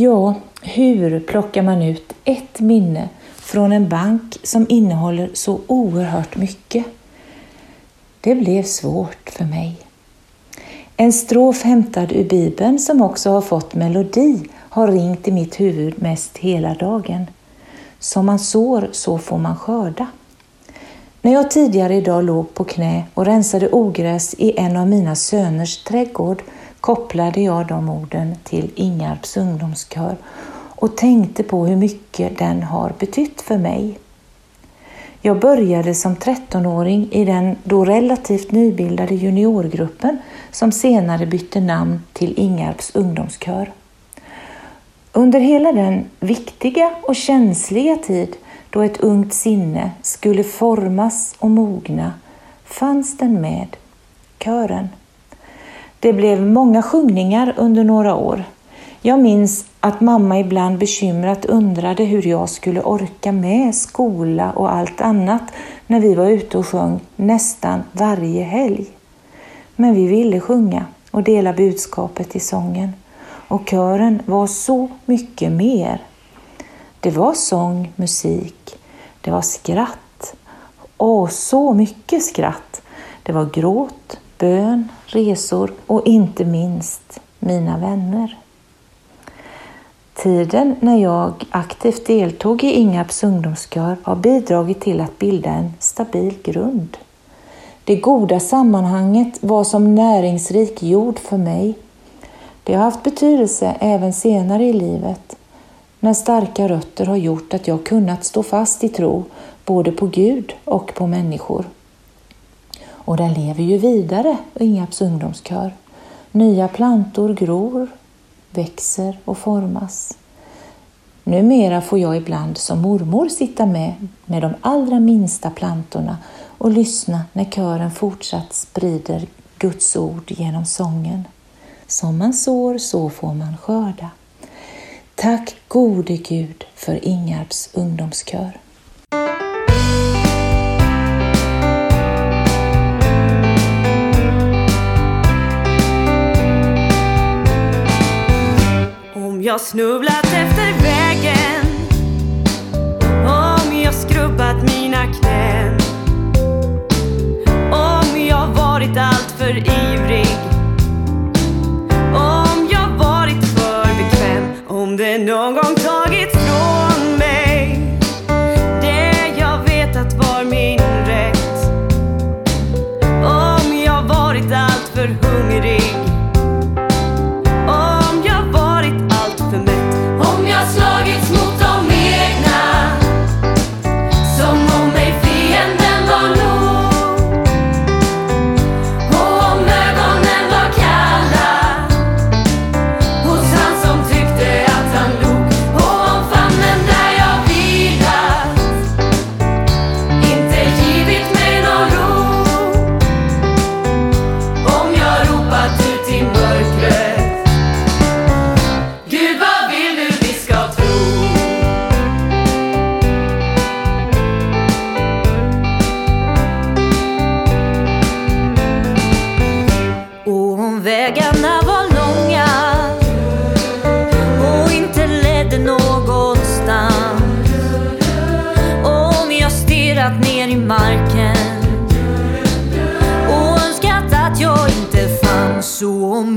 Ja, hur plockar man ut ett minne från en bank som innehåller så oerhört mycket? Det blev svårt för mig. En strof hämtad ur Bibeln som också har fått melodi har ringt i mitt huvud mest hela dagen. Som man sår, så får man skörda. När jag tidigare idag låg på knä och rensade ogräs i en av mina söners trädgård kopplade jag de orden till Ingarps ungdomskör och tänkte på hur mycket den har betytt för mig. Jag började som 13-åring i den då relativt nybildade juniorgruppen som senare bytte namn till Ingarps ungdomskör. Under hela den viktiga och känsliga tid då ett ungt sinne skulle formas och mogna fanns den med, kören. Det blev många sjungningar under några år. Jag minns att mamma ibland bekymrat undrade hur jag skulle orka med skola och allt annat när vi var ute och sjöng nästan varje helg. Men vi ville sjunga och dela budskapet i sången. Och kören var så mycket mer. Det var sång, musik, det var skratt. Åh, så mycket skratt! Det var gråt, bön, resor och inte minst mina vänner. Tiden när jag aktivt deltog i Ingarps ungdomskör har bidragit till att bilda en stabil grund. Det goda sammanhanget var som näringsrik jord för mig. Det har haft betydelse även senare i livet när starka rötter har gjort att jag kunnat stå fast i tro både på Gud och på människor. Och den lever ju vidare, Ingarps ungdomskör. Nya plantor gror, växer och formas. Numera får jag ibland som mormor sitta med med de allra minsta plantorna och lyssna när kören fortsatt sprider Guds ord genom sången. Som man sår, så får man skörda. Tack gode Gud för Ingarps ungdomskör. Jag snubblat efter vägen. Om jag skrubbat mina knän. Om jag varit allt för ivrig. Om jag varit för bekväm. Om det någon Så om